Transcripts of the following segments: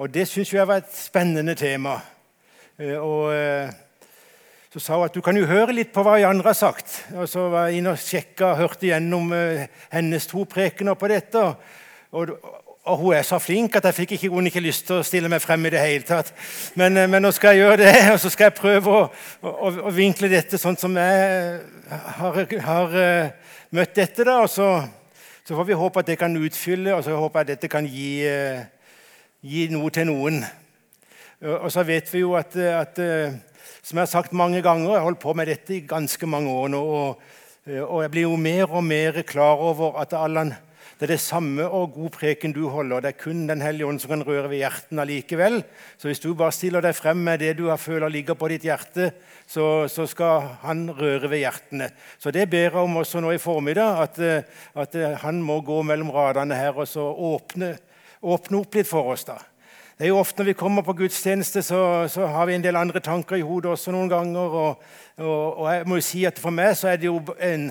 Og Det syns jeg var et spennende tema. Eh, og eh, Så sa hun at du kan jo høre litt på hva de andre har sagt. Og Så var jeg inne og sjekka hørte gjennom eh, hennes to prekener på dette. Og, og hun er så flink at jeg fikk ikke, hun ikke lyst til å stille meg frem i det hele tatt. Men, men nå skal jeg gjøre det, og så skal jeg prøve å, å, å vinkle dette sånn som jeg har, har møtt dette. da, og så, så, får vi håpe at det kan utfylle, og så håper jeg at dette kan gi gi noe til noen. Og så vet vi jo at, at Som jeg har sagt mange ganger, jeg har holdt på med dette i ganske mange år nå. Og, og jeg blir jo mer og mer klar over at Allan, det er det samme og god preken du holder. Det er kun Den hellige ånd som kan røre ved hjertene allikevel. Så hvis du bare stiller deg frem med det du føler ligger på ditt hjerte, så, så skal han røre ved hjertene. Så det ber jeg om også nå i formiddag, at, at han må gå mellom radene her og så åpne åpne opp litt for oss. da. Det er jo ofte Når vi kommer på gudstjeneste, så, så har vi en del andre tanker i hodet også noen ganger. Og, og, og, jeg må jo si at For meg så er det jo en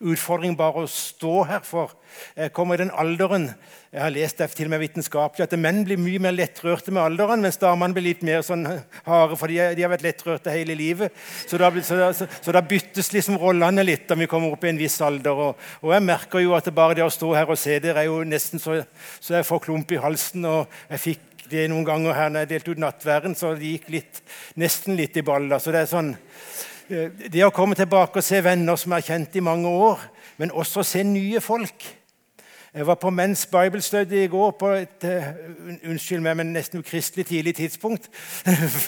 utfordring bare å stå her. For jeg kommer i den alderen jeg har lest det til og med vitenskapelig, at menn blir mye mer lettrørte med alderen, mens damene blir litt mer sånn harde, for de, har vært lettrørte hele livet. Så da, så, så, så da, byttes liksom rollene litt da vi kommer opp i en viss alder. Og, og, jeg merker jo at det bare det å stå her og se dere er jo nesten så, så jeg får klump i halsen. og jeg fikk det noen ganger her når jeg delte ut nattværen, så det gikk litt, nesten litt i balla. Så det er sånn Det å komme tilbake og se venner som jeg har kjent i mange år, men også se nye folk jeg var på Men's Bible Study i går på et uh, unnskyld meg, men nesten ukristelig tidlig tidspunkt.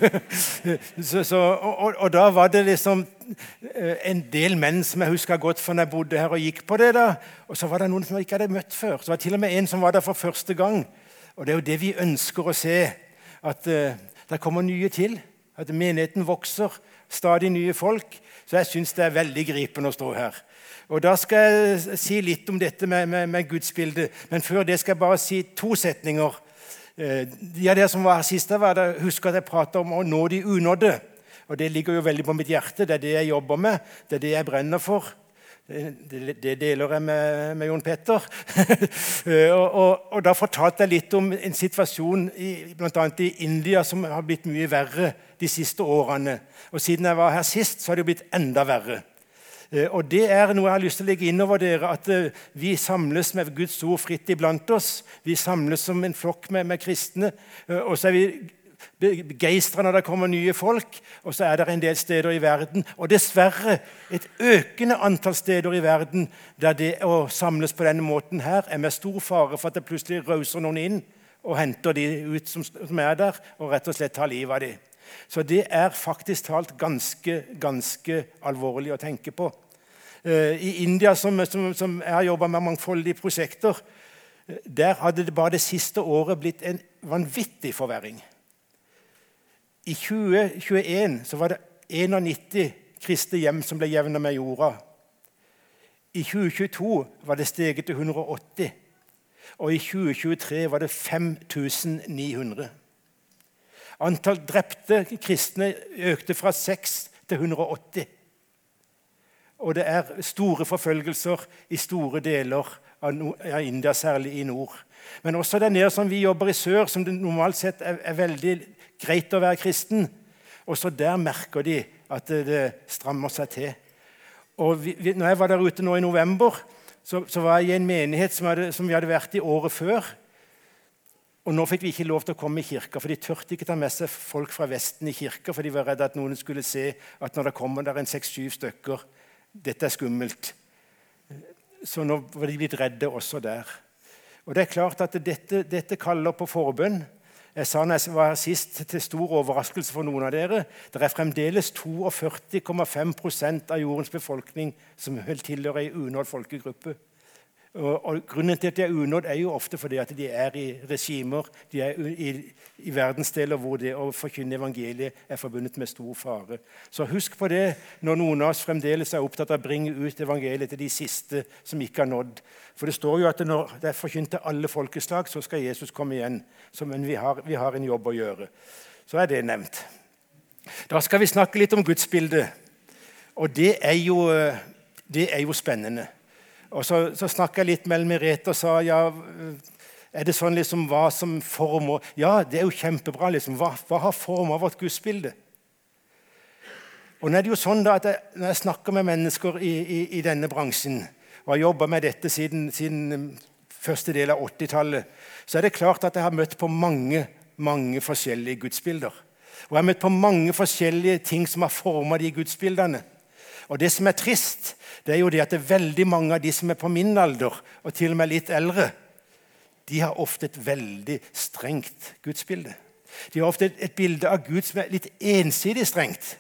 så, så, og, og, da var det liksom uh, en del menn som jeg husker godt fra når jeg bodde her og gikk på det. da. Og så var det noen som jeg ikke hadde møtt før. Så var til og med en som var der for første gang. Og det er jo det vi ønsker å se. At uh, det kommer nye til. At menigheten vokser. Stadig nye folk. Så jeg syns det er veldig gripende å stå her. Og Da skal jeg si litt om dette med, med, med gudsbildet. Men før det skal jeg bare si to setninger. Ja, de dere som var her sist, var det, husker at jeg pratet om å nå de unådde. Og Det ligger jo veldig på mitt hjerte. Det er det jeg jobber med. Det er det jeg brenner for. Det, det deler jeg med, med Jon Petter. Eh, og, og, og, Da fortalte jeg litt om en situasjon i, annet i India som har blitt mye verre de siste årene. Og Siden jeg var her sist, så har det blitt enda verre. Eh, og Det er noe jeg har lyst til å legge inn over dere, at eh, vi samles med Guds ord fritt iblant oss. Vi samles som en flokk med, med kristne. Og så er vi begeistra når det kommer nye folk. Og så er det en del steder i verden, og dessverre et økende antall steder i verden der det å samles på denne måten her er med stor fare for at det plutselig rauser noen inn og henter de ut som, som er der, og rett og slett tar livet av dem. Så det er faktisk talt ganske, ganske alvorlig å tenke på. Eh, I India, som, som, som jeg har jobba med mangfoldige prosjekter, eh, der hadde det bare det siste året blitt en vanvittig forverring. I 2021 så var det 91 kristne hjem som ble jevna med jorda. I 2022 var det steget til 180. Og i 2023 var det 5900. Antall drepte kristne økte fra 6 til 180. Og det er store forfølgelser i store deler av India, særlig i nord. Men også der nede som vi jobber i sør, som det normalt sett er, er veldig greit å være kristen. Også der merker de at det, det strammer seg til. Og vi, vi, når jeg var der ute nå i november, så, så var jeg i en menighet som, hadde, som vi hadde vært i året før. Og Nå fikk vi ikke lov til å komme i kirka, for de turte ikke ta med seg folk fra Vesten i kirka, for de var redde at noen skulle se at når det kommer der en seks-syv stykker Dette er skummelt. Så nå var de blitt redde også der. Og det er klart at dette, dette kaller på forbønn. Jeg sa når jeg var sist, til stor overraskelse for noen av dere, det er fremdeles 42,5% av jordens befolkning som tilhører ei unådd folkegruppe. Og, og, Grunnen til at de er unådd, er jo ofte fordi at de er i regimer, de er i, i verdensdeler hvor det å forkynne evangeliet er forbundet med stor fare. Så husk på det når noen av oss fremdeles er opptatt av å bringe ut evangeliet til de siste som ikke har nådd. For det står jo at når det er forkynt til alle folkeslag, så skal Jesus komme igjen. Så, men vi har, vi har en jobb å gjøre. Så er det nevnt. Da skal vi snakke litt om gudsbildet. Og det er jo, det er jo spennende. Og Så, så snakka jeg litt med Merete og sa ja, Er det sånn liksom hva som former Ja, det er jo kjempebra. liksom. Hva, hva har forma vårt gudsbilde? Og nå er det jo sånn da at jeg, Når jeg snakker med mennesker i, i, i denne bransjen, og har jobba med dette siden, siden um, første del av 80-tallet, så er det klart at jeg har møtt på mange, mange forskjellige gudsbilder. Og jeg har møtt på mange forskjellige ting som har forma de gudsbildene. Og det som er trist, det er jo det at det er veldig mange av de som er på min alder, og til og med litt eldre, de har ofte et veldig strengt gudsbilde. De har ofte et, et bilde av Gud som er litt ensidig strengt.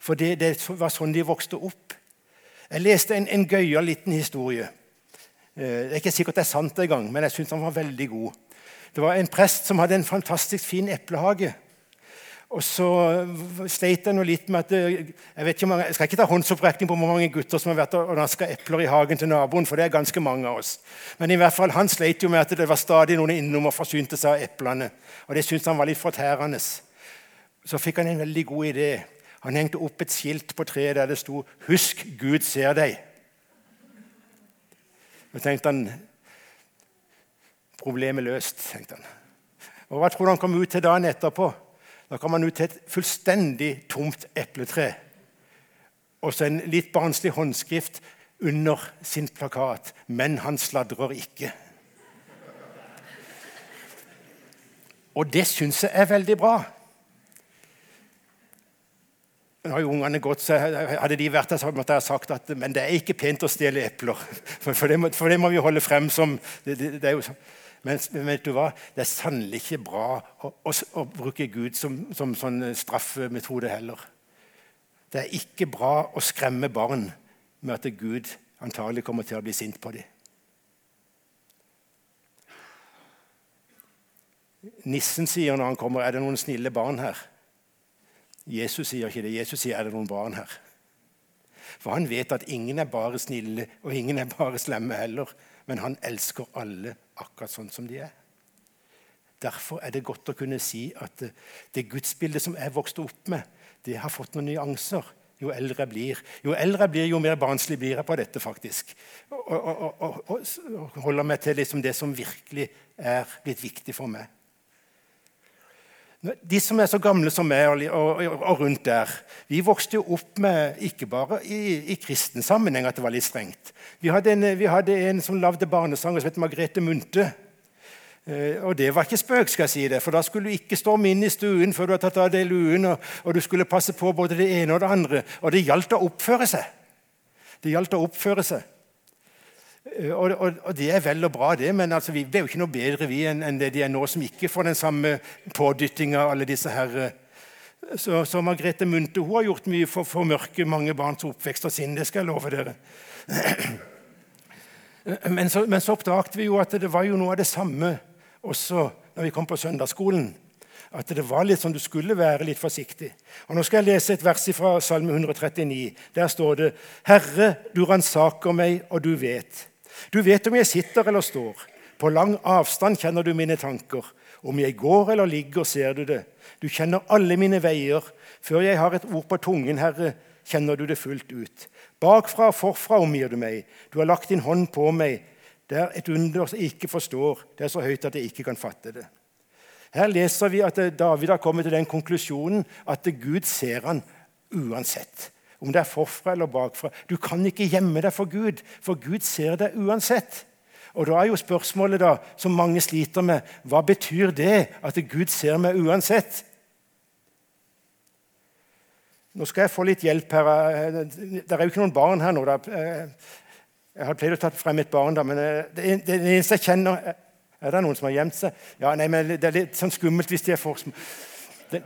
For det, det var sånn de vokste opp. Jeg leste en, en gøyal liten historie. Eh, det er ikke sikkert det er sant engang, men jeg syns den var veldig god. Det var en prest som hadde en fantastisk fin eplehage. Og så sleit jeg litt med at jeg, vet ikke, jeg skal ikke ta håndsopprekning på hvor mange gutter som har vært og naska epler i hagen til naboen, for det er ganske mange av oss. Men i hvert fall, han sleit jo med at det var stadig noen innom og forsynte seg av eplene. Og det syntes han var litt fortærende. Så fikk han en veldig god idé. Han hengte opp et skilt på treet der det sto 'Husk, Gud ser deg'. Og tenkte han Problemet løst, tenkte han. Og Hva tror du han kom ut til dagen etterpå? Da kan man ut til et fullstendig tomt epletre. Og så en litt barnslig håndskrift under sin plakat. 'Men han sladrer ikke'. Og det syns jeg er veldig bra. Nå har jo ungene gått, så Hadde de vært der, så måtte jeg ha sagt at men det er ikke pent å stjele epler. For, det, må, for det, må, vi holde frem som det, det, det er jo sånn. Men vet du hva? det er sannelig ikke bra å, å, å bruke Gud som, som sånn straffemetode heller. Det er ikke bra å skremme barn med at Gud antagelig kommer til å bli sint på dem. Nissen sier når han kommer, 'Er det noen snille barn her?' Jesus sier ikke det. Jesus sier, 'Er det noen barn her?' For han vet at ingen er bare snille, og ingen er bare slemme heller. Men han elsker alle akkurat sånn som de er. Derfor er det godt å kunne si at det, det gudsbildet som jeg vokste opp med, det har fått noen nyanser jo eldre jeg blir. Jo eldre jeg blir, jo mer barnslig blir jeg på dette. faktisk. Og, og, og, og holder meg til liksom det som virkelig er blitt viktig for meg. De som er så gamle som meg og, rundt der, vi vokste jo opp med ikke bare i, i kristen sammenheng at det var litt strengt. Vi hadde en, vi hadde en som lagde barnesanger som het Margrethe Munthe. Eh, og det var ikke spøk, skal jeg si det, for da skulle du ikke storme inn i stuen før du hadde tatt av deg luen, og, og, du skulle passe på både det ene og det andre. Og det gjaldt å oppføre seg. Det gjaldt å oppføre seg. Eh, og, og, og, det er vel og bra, det, men altså, vi er jo ikke noe bedre vi enn, enn det de er nå, som ikke får den samme pådyttinga alle disse her. Eh. Så, så Margrethe Munthe hun har gjort mye for å formørke mange barns oppvekst og sinn. Det skal jeg love dere. Men så, men så oppdaget vi jo at det var jo noe av det samme også når vi kom på søndagsskolen. At det var litt sånn du skulle være litt forsiktig. Og Nå skal jeg lese et vers fra Salme 139. Der står det Herre, du ransaker meg, og du vet. Du vet om jeg sitter eller står. På lang avstand kjenner du mine tanker. Om jeg går eller ligger, ser du det. Du kjenner alle mine veier. Før jeg har et ord på tungen, Herre, kjenner du det fullt ut. Bakfra og forfra omgir du meg. Du har lagt din hånd på meg. Det er et under jeg ikke forstår. Det er så høyt at jeg ikke kan fatte det. Her leser vi at David har kommet til den konklusjonen at Gud ser han uansett. Om det er forfra eller bakfra. Du kan ikke gjemme deg for Gud, for Gud ser deg uansett. Og Da er jo spørsmålet da, som mange sliter med, hva betyr det at Gud ser meg uansett? Nå skal jeg få litt hjelp her. Det er jo ikke noen barn her nå. Jeg har pleid å ta frem et barn, da, men det, det eneste jeg kjenner Er det noen som har gjemt seg? Ja, nei, men Det er litt sånn skummelt hvis de er for små.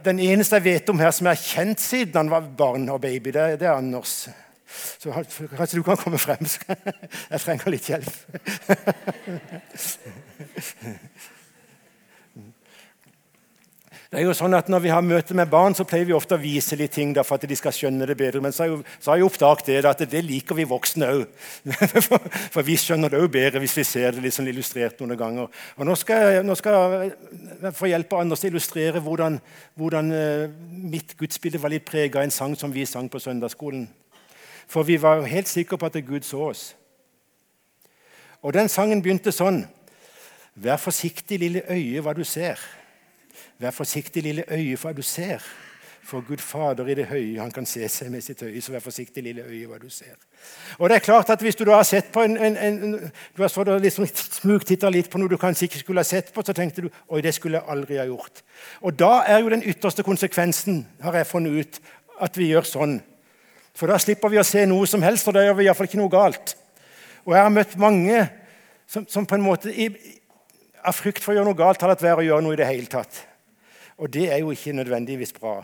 Den eneste jeg vet om her som jeg har kjent siden han var barn og baby, det, det er Anders. Så kanskje du kan komme frem. Jeg trenger litt hjelp. Det er jo sånn at Når vi har møte med barn, så pleier vi ofte å vise litt ting for at de skal skjønne det bedre. Men så har, jeg oppdaget det, at det liker vi voksne òg. For, for, vi skjønner det òg bedre hvis vi ser det sånn illustrert noen ganger. Og Nå skal, jeg, nå skal jeg få hjelp av Anders til å illustrere hvordan, hvordan uh, mitt gudsbilde var litt prega av en sang som vi sang på søndagsskolen. For vi var helt sikre på at Gud så oss. Og Den sangen begynte sånn. Vær forsiktig, lille øye, hva du ser. Vær forsiktig, lille øye, for hva du ser. For Gud Fader i det høye, han kan se seg med sitt øye. Så vær forsiktig, lille øye, hva du ser. Og det er klart at Hvis du da har sett på en, en, en du har liksom smugtitta litt på noe du kanskje ikke skulle ha sett på, så tenkte du oi, det skulle jeg aldri ha gjort. Og da er jo den ytterste konsekvensen, har jeg funnet ut, at vi gjør sånn. For da slipper vi å se noe som helst, og da gjør vi iallfall ikke noe galt. Og jeg har møtt mange som, som på en måte i, av frykt for å gjøre noe galt har latt være å gjøre noe i det hele tatt. Og det er jo ikke nødvendigvis bra.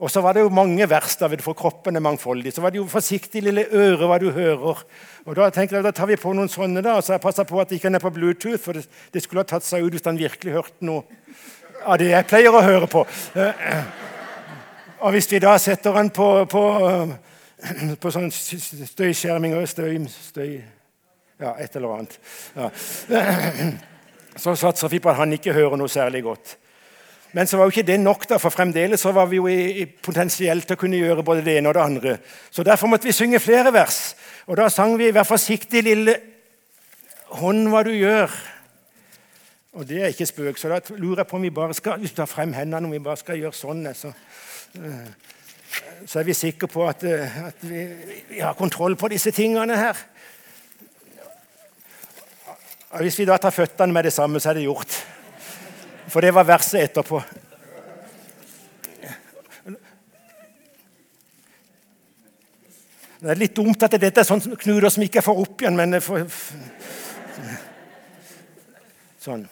Og så var det jo mange vers, David, for kroppen er mangfoldig. Så var det jo forsiktig, lille øre, hva du hører. Og Da tenkte jeg, da tar vi på noen sånne, da, så jeg passer på at ikke er på Bluetooth. For det, det, skulle ha tatt seg ut hvis han virkelig hørte noe av det jeg pleier å høre på. Og hvis vi da setter den på, på, på sånn støyskjerming og støy, støy Ja, et eller annet. Ja. Så satser vi på at han ikke hører noe særlig godt. Men så var jo ikke det nok, da, for fremdeles så var vi jo i, i potensielt til å kunne gjøre både det ene og det andre. Så derfor måtte vi synge flere vers. Og da sang vi 'Vær forsiktig, lille hånd, hva du gjør'. Og det er ikke spøk, så da lurer jeg på om vi bare skal hvis du tar frem hendene om vi bare skal gjøre sånn. Så, eh, så er vi sikre på at, eh, at vi, vi, har kontroll på disse tingene her. Hvis vi da tar føttene med det samme, så er det gjort. For det var verset etterpå. Det er litt dumt at dette er sånn knuter som ikke får opp igjen, men får... Sånn.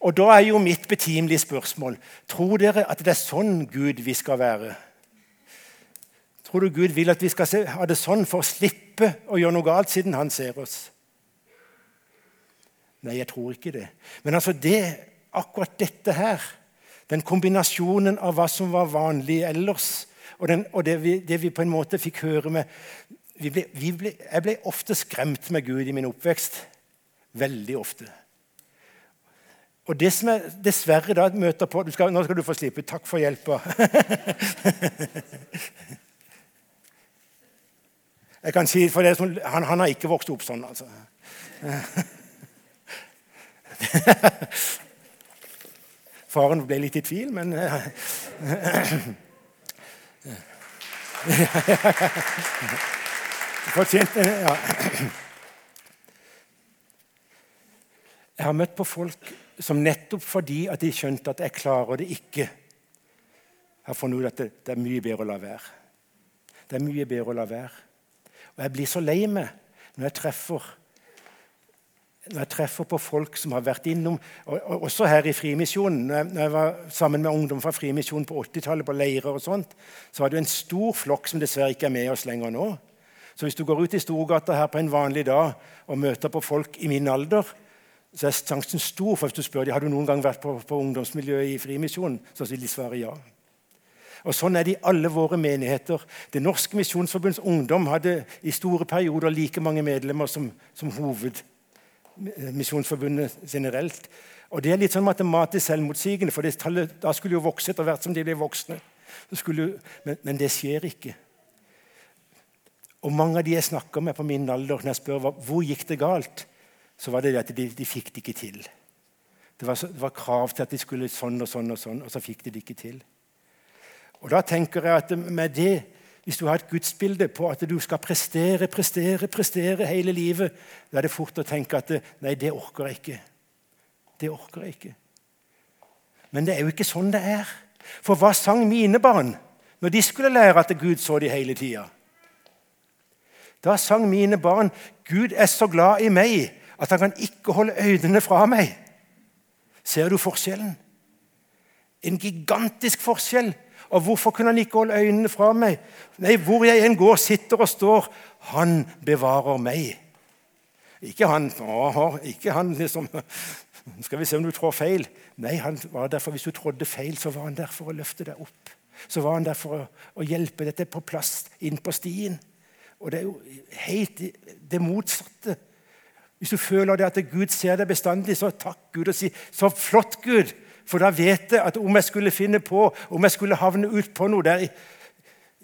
Og da er jo mitt betimelige spørsmål Tror dere at det er sånn Gud vi skal være? Tror du Gud vil at vi skal ha det sånn for å slippe å gjøre noe galt, siden han ser oss? Nei, jeg tror ikke det. Men altså det akkurat dette her, den kombinasjonen av hva som var vanlig ellers, og, den, og det, vi, det, vi, på en måte fikk høre med vi ble, vi ble, Jeg ble ofte skremt med Gud i min oppvekst. Veldig ofte. Og det som jeg dessverre da møter på skal, Nå skal du få slippe. Takk for hjelpa. jeg kan si for det som, han, han har ikke vokst opp sånn, altså. Faren ble litt i tvil, men Fortjente ja. Jeg har møtt på folk som nettopp fordi at de skjønte at jeg klarer det ikke, har funnet ut at det, det er mye bedre å la være. Det er mye bedre å la være. Og jeg blir så lei meg når jeg treffer når jeg treffer på folk som har vært innom og, Også her i Frimisjonen. Når jeg var sammen med ungdom fra Frimisjonen på 80-tallet, på leirer og sånt, så var det en stor flokk som dessverre ikke er med oss lenger nå. Så hvis du går ut i Storgata her på en vanlig dag og møter på folk i min alder, så er sjansen stor for hvis du spør dem, har du noen gang vært på, på ungdomsmiljøet i Frimisjonen, så vil de svare ja. Og Sånn er det i alle våre menigheter. Det Norske Misjonsforbunds ungdom hadde i store perioder like mange medlemmer som, som hoved Misjonsforbundet generelt. Og Det er litt sånn matematisk selvmotsigende, for tallet da skulle jo vokse etter hvert som de ble voksne. Skulle, men, men, det skjer ikke. Og Mange av de jeg snakker med på min alder, når jeg spør hvor gikk det galt, så var det at de, de fikk det ikke til. Det var, det var, krav til at de skulle sånn og sånn, og sånn, og så fikk de det ikke til. Og Da tenker jeg at med det hvis du har et gudsbilde på at du skal prestere, prestere, prestere hele livet, da er det fort å tenke at nei, det orker jeg ikke. Det orker jeg ikke. Men det er jo ikke sånn det er. For hva sang mine barn når de skulle lære at Gud så de hele tida? Da sang mine barn 'Gud er så glad i meg at han kan ikke holde øynene fra meg'. Ser du forskjellen? En gigantisk forskjell og hvorfor kunne han ikke holde øynene fra meg? Nei, hvor jeg enn går, sitter og står, han bevarer meg. Ikke han å, ikke han liksom Skal vi se om du trår feil? Nei, han var der hvis du trådde feil, så var han der for å løfte deg opp. Så var han der for å, å hjelpe dette på plass inn på stien. Og det er jo helt det motsatte. Hvis du føler det at Gud ser deg bestandig, så takk Gud og si 'Så flott, Gud'. For da vet jeg at om jeg skulle finne på, om jeg skulle havne ut på noe der,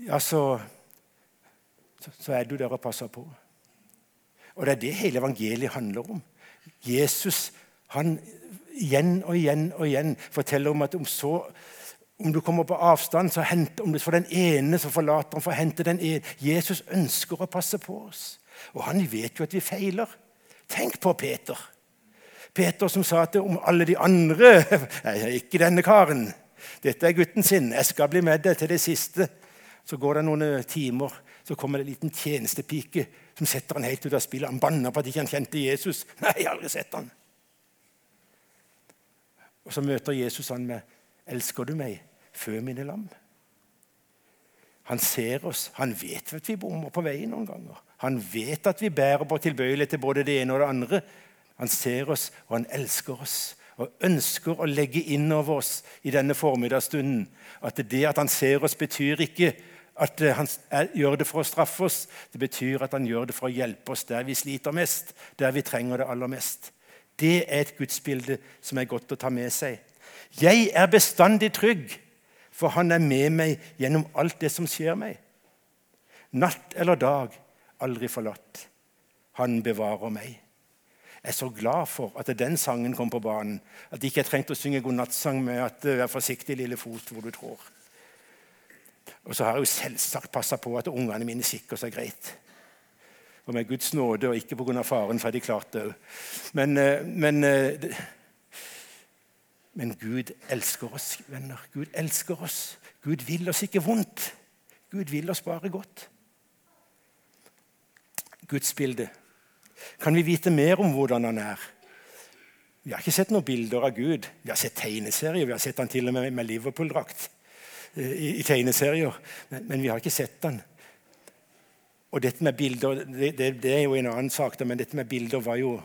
ja, så, så er du der og passer på. Og det er det hele evangeliet handler om. Jesus Han igjen og igjen og igjen forteller om at om, så, om du kommer på avstand, så henter, om du får den ene, så forlater han for å hente den ene. Jesus ønsker å passe på oss. Og han vet jo at vi feiler. Tenk på Peter. Peter som sa til om alle de andre Nei, ikke denne karen. Dette er gutten sin. Jeg skal bli med deg til det siste. Så går det noen timer, så kommer det en liten tjenestepike som setter han helt ut av spillet. Han banner på at ikke han kjente Jesus. Nei, jeg har aldri sett han. Og så møter Jesus han med 'Elsker du meg? Fø mine lam'. Han ser oss. Han vet at vi bommer på veien noen ganger. Han vet at vi bærer på tilbøyelighet til både det ene og det andre. Han ser oss, og han elsker oss og ønsker å legge inn over oss i denne formiddagsstunden at det at han ser oss, betyr ikke at han gjør det for å straffe oss. Det betyr at han gjør det for å hjelpe oss der vi sliter mest, der vi trenger det aller mest. Det er et gudsbilde som er godt å ta med seg. Jeg er bestandig trygg, for han er med meg gjennom alt det som skjer meg. Natt eller dag, aldri forlatt. Han bevarer meg. Jeg er så glad for at den sangen kom på banen. At de ikke trengte å synge godnattsang med at eh, 'vær forsiktig, lille fot, hvor du trår'. Og så har jeg jo selvsagt passa på at ungene mine sikker seg greit og med Guds nåde, og ikke pga. faren, for de klarte det. Men, eh, men, eh, men Gud elsker oss, venner. Gud elsker oss. Gud vil oss ikke vondt. Gud vil oss bare godt. Guds bilde. Kan vi vite mer om hvordan han er? Vi har ikke sett noen bilder av Gud. Vi har sett tegneserier. Vi har sett han til og med med Liverpool-drakt eh, i, i tegneserier. Men, men vi har ikke sett han. Og dette med bilder det, det, det, er jo en annen sak, men dette med bilder var jo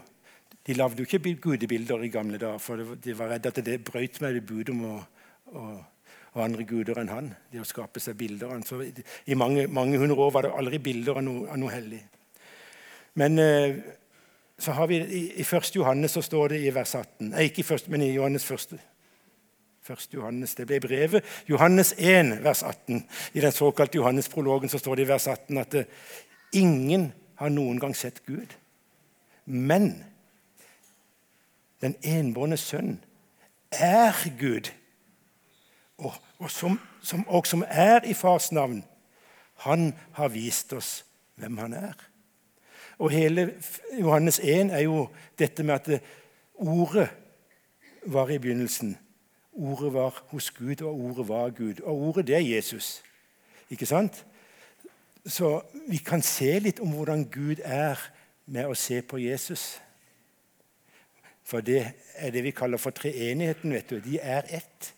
De lagde jo ikke gudebilder i gamle dager, for de var redde at det brøt med det budet om å, å, og andre guder enn han. Det å skape seg bilder. Så I mange, mange hundre år var det aldri bilder av noe, av noe hellig. Men eh, så har vi i, i 1. Johannes så står det i vers 18 Nei, ikke i 1., men i Johannes 1. 1. Johannes, Det ble brevet. Johannes 1, vers 18. I den såkalte Johannes-prologen så står det i vers 18 at eh, ingen har noen gang sett Gud. Men den enbårne sønn er Gud, og, og, som, som, og som er i fars navn. Han har vist oss hvem han er. Og hele Johannes 1 er jo dette med at ordet var i begynnelsen Ordet var hos Gud, og ordet var Gud. Og ordet, det er Jesus. Ikke sant? Så vi kan se litt om hvordan Gud er med å se på Jesus. For det er det vi kaller for treenigheten. vet du. De er ett.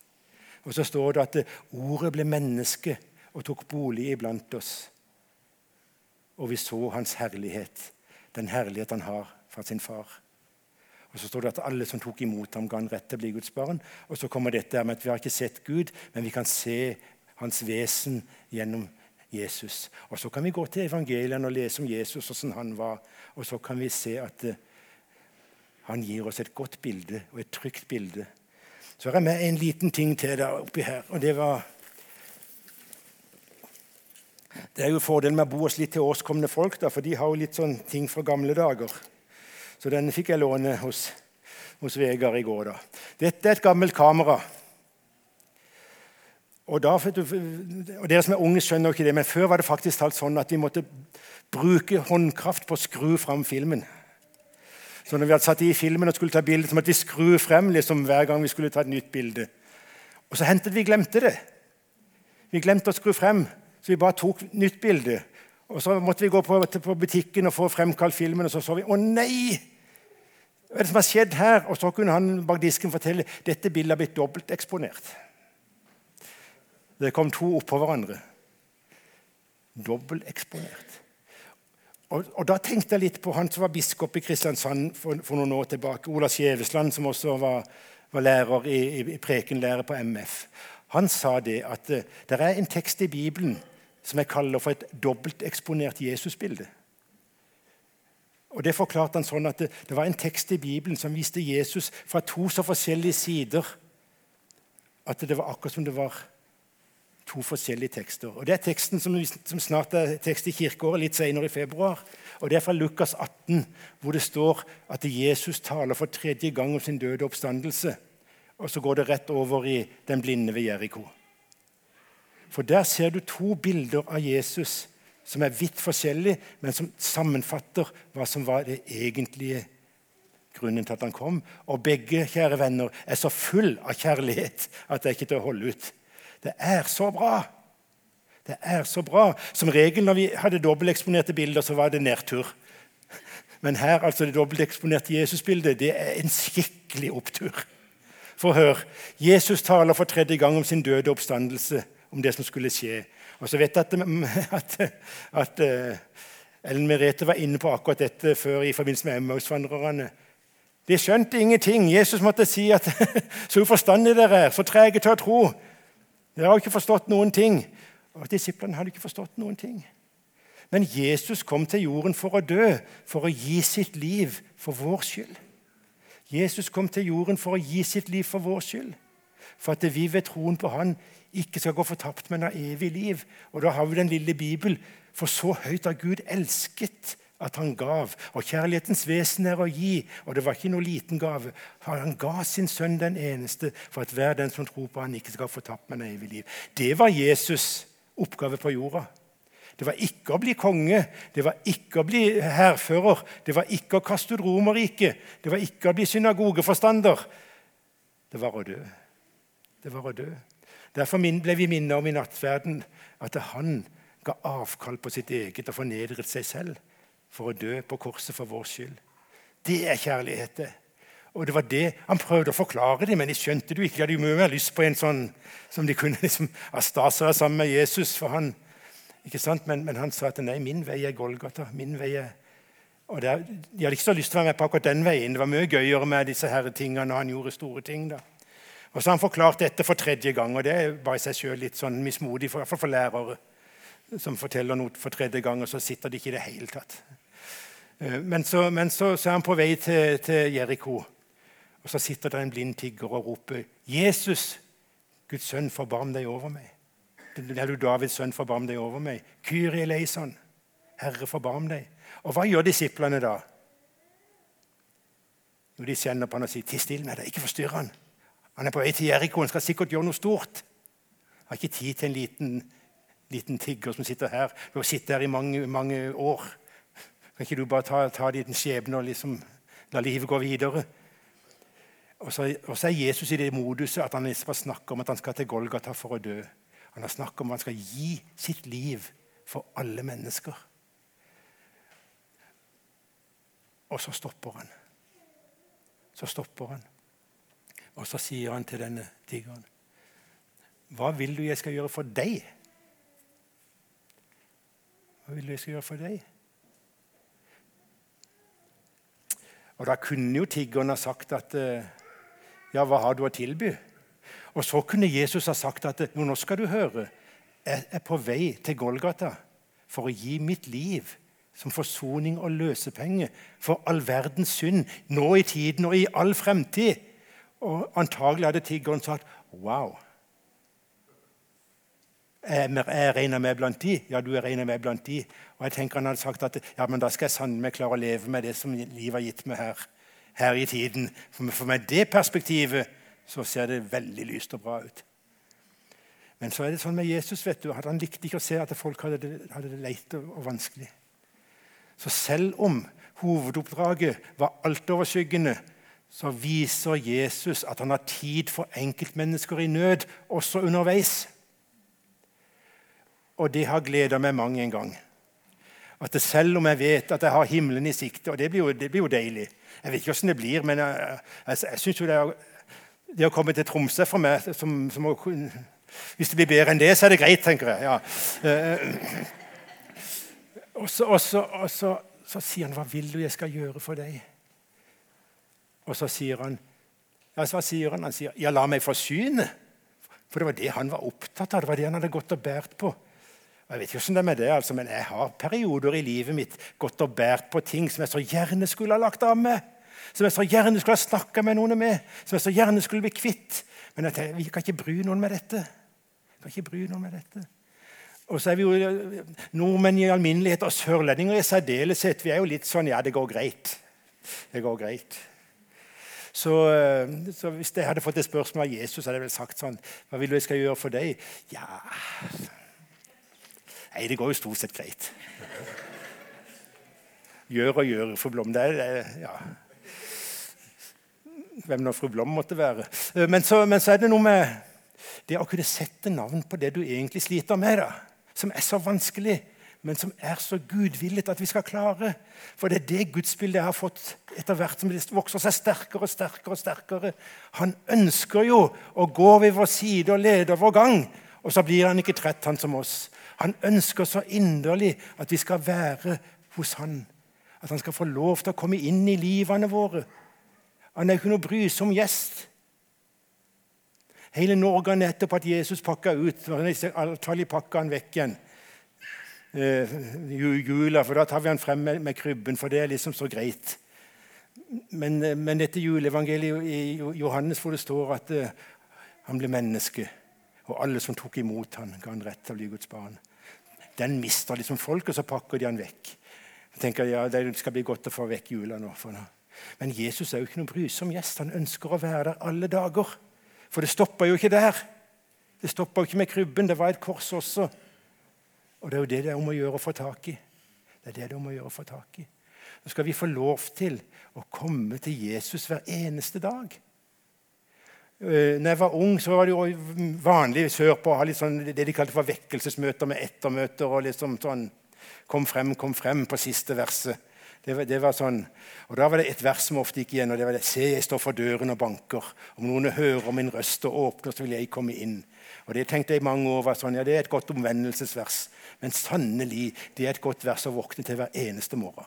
Og så står det at ordet ble menneske og tok bolig iblant oss. Og vi så hans herlighet, den herlighet han har fra sin far. Og Så står det at alle som tok imot ham, ga han rett til å bli Guds barn. Og så kommer dette med at vi har ikke sett Gud, men vi kan se hans vesen gjennom Jesus. Og Så kan vi gå til evangeliene og lese om Jesus, hvordan han var. Og så kan vi se at uh, han gir oss et godt bilde og et trygt bilde. Så har jeg med en liten ting til der oppi her. og det var... Det er jo fordelen med å bo hos litt til årskomne folk, da, for de har jo litt sånn ting fra gamle dager. Så denne fikk jeg låne hos, hos Vegard i går. da. Dette er et gammelt kamera. Og, da, og Dere som er unge, skjønner ikke det, men før var det faktisk talt sånn at vi måtte bruke håndkraft på å skru fram filmen. Så når vi hadde satt i filmen og skulle ta bilde, så måtte vi skru frem liksom, hver gang vi skulle ta et nytt bilde. Og så hendte vi glemte det. Vi glemte å skru frem, så vi bare tok nytt bilde. Og Så måtte vi gå på, på butikken og få fremkalt filmen, og så så vi Å nei! Hva er det som har skjedd her? Og så kunne han bak disken fortelle dette bildet har blitt dobbelteksponert. Det kom to oppå hverandre. Dobbelteksponert. Og, og, Da tenkte jeg litt på han som var biskop i Kristiansand for, for noen år tilbake. Ola Skjevesland, som også var, var lærer i, i, i prekenlære på MF. Han sa det at uh, det er en tekst i Bibelen som jeg kaller for et dobbelteksponert Jesusbilde. Og Det forklarte han sånn at det, det, var en tekst i Bibelen som viste Jesus fra to så forskjellige sider at det var akkurat som det var to forskjellige tekster. Og Det er teksten som, som snart er tekst i kirkeåret, litt senere i februar. Og Det er fra Lukas 18, hvor det står at Jesus taler for tredje gang om sin døde oppstandelse. Og så går det rett over i den blinde ved Jeriko. For der ser du to bilder av Jesus som er vidt forskjellige, men som sammenfatter hva som var det egentlige grunnen til at han kom. Og begge kjære venner, er så full av kjærlighet at det er ikke til å holde ut. Det er så bra! Det er så bra. Som regel når vi hadde dobbelteksponerte bilder, så var det nedtur. Men her, altså det dobbelteksponerte Jesusbildet, det er en skikkelig opptur. For hør, Jesus taler for tredje gang om sin døde oppstandelse, om det som skulle skje. Og så vet jeg at, at, at uh, Ellen Merete var inne på akkurat dette før i forbindelse med Emmausvandrerne. De skjønte ingenting. Jesus måtte si at så uforstandige dere er, så trege til å tro. Dere har ikke forstått noen ting. Og Disiplene hadde ikke forstått noen ting. Men Jesus kom til jorden for å dø, for å gi sitt liv for vår skyld. Jesus kom til jorden for å gi sitt liv for vår skyld. For at vi ved troen på Han ikke skal gå fortapt, men ha evig liv. Og da har vi den lille Bibel. For så høyt har Gud elsket at han gav. Og kjærlighetens vesen er å gi, og det var ikke noe liten gave. Han ga sin sønn den eneste for at hver den som tror på han ikke skal få tapt, men evig liv. Det var Jesus' oppgave på jorda. Det var ikke å bli konge, det var ikke å bli hærfører, det var ikke å kaste ut Romerriket, det var ikke å bli synagogeforstander. Det var å dø. Det var å dø. Derfor ble vi minnet om i nattverden at han ga avkall på sitt eget og fornedret seg selv for å dø på korset for vår skyld. Det er kjærlighet. Og det var det Han prøvde å forklare det, men de skjønte det ikke. De hadde jo mye mer lyst på en sånn som de kunne liksom astasere sammen med Jesus. for han, ikke sant? Men, men, han sa at nei, min vei er Golgata. min vei er... Og der, De hadde ikke så lyst til å være med på akkurat den veien. Det var mye gøyere med disse her tingene når han gjorde store ting. da. Og så har han forklart dette for tredje gang, og det er bare i seg selv litt sånn mismodig, for, for lærere som forteller noe for tredje gang, og så sitter de ikke i det hele tatt. Eh, men så, men så, så er han på vei til, til Jeriko, og så sitter det en blind tigger og roper 'Jesus, Guds sønn, forbarm deg over meg.' Er du Davids sønn, forbarm deg over meg. Kyrie eleison, Herre, forbarm deg. Og hva gjør disiplene da? Jo, De kjenner på han og sier, 'Ti stille med deg, ikke forstyrr han.' Han er på vei til Jeriko, han skal sikkert gjøre noe stort. Han har ikke tid til en liten, liten tigger som sitter her. Du har sittet her i mange, mange år. Kan ikke du bare ta, ta din skjebne og liksom la livet gå videre? Og så, og så, er Jesus i det moduset at han bare snakker om at han skal til Golgata for å dø. Han har snakket om at han skal gi sitt liv for alle mennesker. Og så stopper han. Så stopper han. Og så sier han til denne tigeren Hva vil du jeg skal gjøre for deg? Hva vil du jeg skal gjøre for deg? Og Da kunne jo tiggeren ha sagt at Ja, hva har du å tilby? Og så kunne Jesus ha sagt at jo, nå skal du høre. Jeg er på vei til Golgata for å gi mitt liv som forsoning og løsepenge for all verdens synd, nå i tiden og i all fremtid. Og antagelig hadde tiggeren sagt wow. Jeg regner med blant de. Ja, du er regner med blant de. Og jeg tenker Han hadde sagt at ja, men da skal jeg sannelig klare å leve med det som livet har gitt meg her, her i tiden. For, for med det perspektivet så ser det veldig lyst og bra ut. Men så er det sånn med Jesus vet du, at han likte ikke å se at folk hadde det, hadde det leit og vanskelig. Så selv om hovedoppdraget var altoverskyggende, så viser Jesus at han har tid for enkeltmennesker i nød, også underveis. Og det har gleda meg mang en gang. At selv om jeg vet at jeg har himmelen i sikte, og det blir jo, det blir jo deilig Jeg vet ikke åssen det blir, men jeg, jeg, jeg synes jo det, er, det å komme til Tromsø for meg som, som å, Hvis det blir bedre enn det, så er det greit, tenker jeg. Ja. Eh, så, og, så, sier han, 'Hva vil du jeg skal gjøre for deg?' Og så sier han, ja, så sier han, han sier, 'Ja, la meg forsyne.' For det var det han var opptatt av. Det var det han hadde gått og båret på. Jeg vet ikke hvordan det er med det, altså, men jeg har perioder i livet mitt gått og båret på ting som jeg så gjerne skulle ha lagt av med. Som jeg så gjerne skulle ha snakka med noen med. Som jeg så gjerne skulle bli kvitt. Men jeg tenker, vi kan ikke bry noen med dette. Vi Kan ikke bry noen med dette. Og så er vi jo nordmenn i alminnelighet og sørlendinger i særdeleshet. Vi er jo litt sånn Ja, det går greit. Det går greit. Så, så, hvis jeg hadde fått et spørsmål av Jesus, hadde jeg vel sagt sånn Hva vil du jeg skal gjøre for deg? Ja Nei, det går jo stort sett greit. Gjør og gjør, fru Blom. Det er, ja. Hvem nå fru Blom måtte være. Men så, men så er det noe med det å kunne sette navn på det du egentlig sliter med. da som er så vanskelig, men som er så gudvillet at vi skal klare. For det er det gudsbildet jeg har fått etter hvert som det vokser seg sterkere og sterkere. og sterkere. Han ønsker jo å gå ved vår side og lede vår gang. Og så blir han ikke trett, han som oss. Han ønsker så inderlig at vi skal være hos han. At han skal få lov til å komme inn i livene våre. Han er ikke noe brysom gjest. Hele Norge har nettopp at Jesus pakka ut. Antagelig pakka han vekk igjen. Eh, jula, for Da tar vi han frem med, med, krybben, for det er liksom så greit. Men, eh, men dette juleevangeliet i Johannes hvor det står at uh, han ble menneske, og alle som tok imot han, ga han rett til å bli Guds barn. Den mister liksom folk, og så pakker de han vekk. Jeg tenker ja, Det skal bli godt å få vekk jula nå. nå. Men Jesus er jo ikke noen brysom gjest. Han ønsker å være der alle dager. For det stoppa jo ikke der. Det stoppa ikke med krybben. Det var et kors også. Og det er jo det det er om å gjøre å få tak i. Det er det det er om å gjøre å få tak i. Nå skal vi få lov til å komme til Jesus hver eneste dag. Eh, når jeg var ung, så var det jo vanlig sørpå å ha litt sånn, det de kalte for vekkelsesmøter med ettermøter. og liksom sånn, Kom frem, kom frem på siste verset. Det var, det var, sånn, og Da var det et vers som ofte gikk igjen. og det var det, Se, jeg står for døren og banker. Om noen hører min røst og åpner, så vil jeg komme inn. Og Det tenkte jeg mange år var sånn, ja, det er et godt omvendelsesvers. Men sannelig, det er et godt vers å våkne til hver eneste morgen.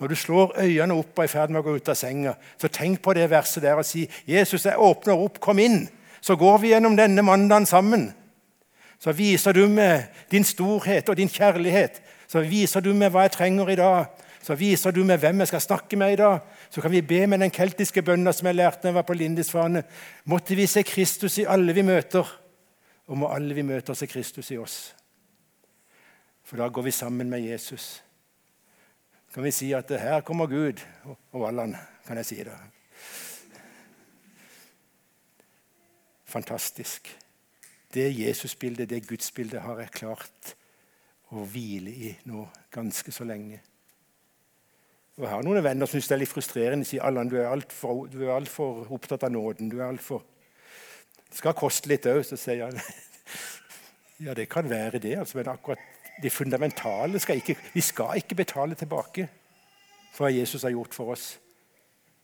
Når du slår øynene opp og er i ferd med å gå ut av senga, så tenk på det verset der og si, 'Jesus, jeg åpner opp. Kom inn.' Så går vi gjennom denne mandagen sammen. Så viser du meg din storhet og din kjærlighet. Så viser du meg hva jeg trenger i dag. Så viser du meg hvem jeg skal snakke med i dag. Så kan vi be med den keltiske bønna som jeg lærte da jeg var på Lindisfane. Måtte vi se Kristus i alle vi møter, og må alle vi møter, se Kristus i oss. For da går vi sammen med Jesus. Kan vi si at her kommer Gud og Allan, kan jeg si det. Fantastisk. Det Jesusbildet, det Gudsbildet, har jeg klart å hvile i nå ganske så lenge. Og Jeg har noen venner som syns det er litt frustrerende. De sier Allan, du er altfor alt for opptatt av nåden. du er alt for... Det skal koste litt òg. Så sier jeg ja, det kan være det. Altså, men akkurat det fundamentale skal ikke, Vi skal ikke betale tilbake for hva Jesus har gjort for oss.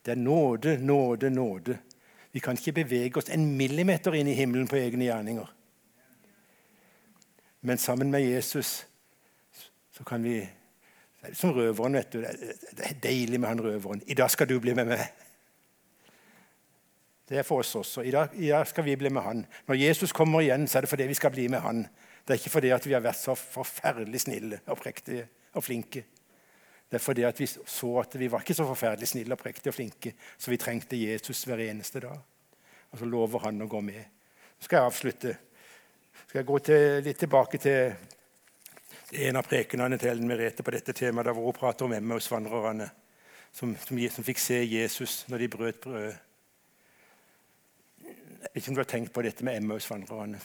Det er nåde, nåde, nåde. Vi kan ikke bevege oss en millimeter inn i himmelen på egne gjerninger. Men sammen med Jesus så kan vi som røveren. vet du. Det er deilig med han røveren. I dag skal du bli med meg. Det er for oss også. I dag, I dag, skal vi bli med han. Når Jesus kommer igjen, så er det fordi vi skal bli med han. Det er ikke fordi vi har vært så forferdelig snille og prektige og flinke. Det er fordi vi så at vi var ikke så forferdelig snille og prektige og flinke, så vi trengte Jesus hver eneste dag. Og så lover han å gå med. Så skal jeg avslutte. Skal jeg gå til, litt tilbake til en av prekenene til Ellen Merete på dette temaet, der hvor hun prater om Emmaus-vandrerne som, som, som, fikk se Jesus når de brøt brødet. Jeg vet ikke om du har tenkt på dette med Emmaus-vandrerne.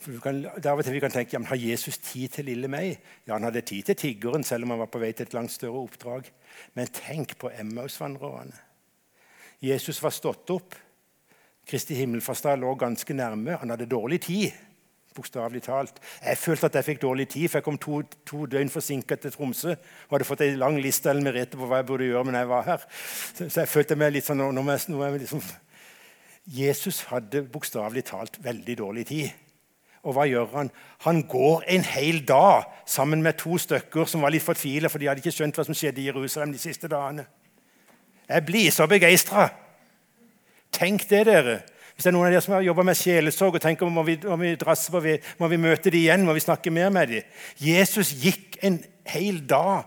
Av og til vi kan tenke ja, men Har Jesus tid til lille meg? Ja, Han hadde tid til tiggeren, selv om han var på vei til et langt større oppdrag. Men tenk på Emmaus-vandrerne. Jesus var stått opp. Kristi himmelfartsdag lå ganske nærme. Han hadde dårlig tid. Bokstavelig talt. Jeg følte at jeg fikk dårlig tid, for jeg kom to, to døgn forsinka til Tromsø. og hadde fått en lang liste eller Merete på hva jeg burde gjøre men jeg var her. Så, så jeg følte meg litt sånn når jeg, når jeg liksom, Jesus hadde bokstavelig talt veldig dårlig tid. Og hva gjør han? Han går en hel dag sammen med to stykker som var litt fortvila, for de hadde ikke skjønt hva som skjedde i Jerusalem de siste dagene. Jeg blir så begeistra! Tenk det, dere. Hvis det er noen av dere som har jobba med sjelesorg og tenker må vi, må vi drasse på, må vi møte dem igjen, må vi snakke mer med dem Jesus gikk en hel dag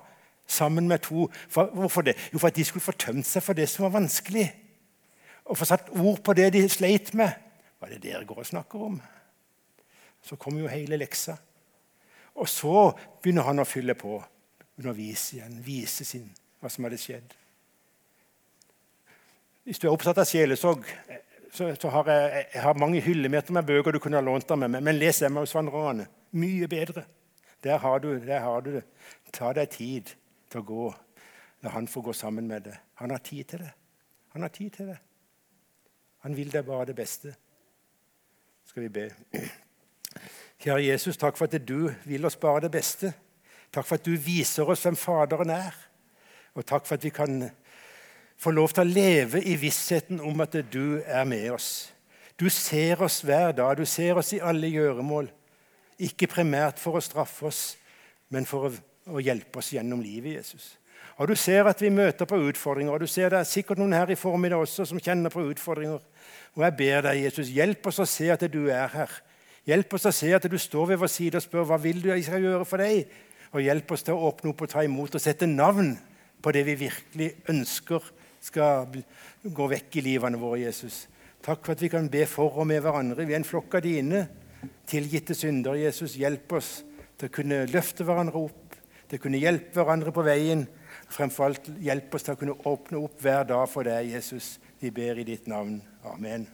sammen med to. For, hvorfor det? Jo, for at de skulle få tømt seg for det som var vanskelig. Og få satt ord på det de sleit med. Hva er det dere går og snakker om? Så kommer jo hele leksa. Og så begynner han å fylle på. Begynner å vise igjen, vise sin, hva som hadde skjedd. Hvis du er opptatt av sjelesorg, så, så, har jeg, jeg har mange hyllemeter med bøker du kunne ha lånt av meg, men les Emmausvandrerne. Mye bedre. Der har, du, der har du det. Ta deg tid til å gå. La han få gå sammen med deg. Han har tid til det. Han har tid til det. Han vil deg bare det beste. Skal vi be. Kjære Jesus, takk for at du vil oss bare det beste. Takk for at du viser oss hvem Faderen er. Og takk for at vi kan få lov til å leve i vissheten om at du er med oss. Du ser oss hver dag. Du ser oss i alle gjøremål. Ikke primært for å straffe oss, men for å, å hjelpe oss gjennom livet, Jesus. Og Du ser at vi møter på utfordringer, og du ser det er sikkert noen her i formiddag også som kjenner på utfordringer. Og jeg ber deg, Jesus, hjelp oss å se at du er her. Hjelp oss å se at du står ved vår side og spør hva vil du jeg skal gjøre for deg. Og hjelp oss til å åpne opp og ta imot og sette navn på det vi virkelig ønsker skal gå vekk i livene våre, Jesus. Takk for at vi kan be for og med hverandre. Vi er en flokk av dine tilgitte synder. Jesus, hjelp oss til å kunne løfte hverandre opp, til å kunne hjelpe hverandre på veien. Fremfor alt hjelp oss til å kunne åpne opp hver dag for deg, Jesus. Vi ber i ditt navn. Amen.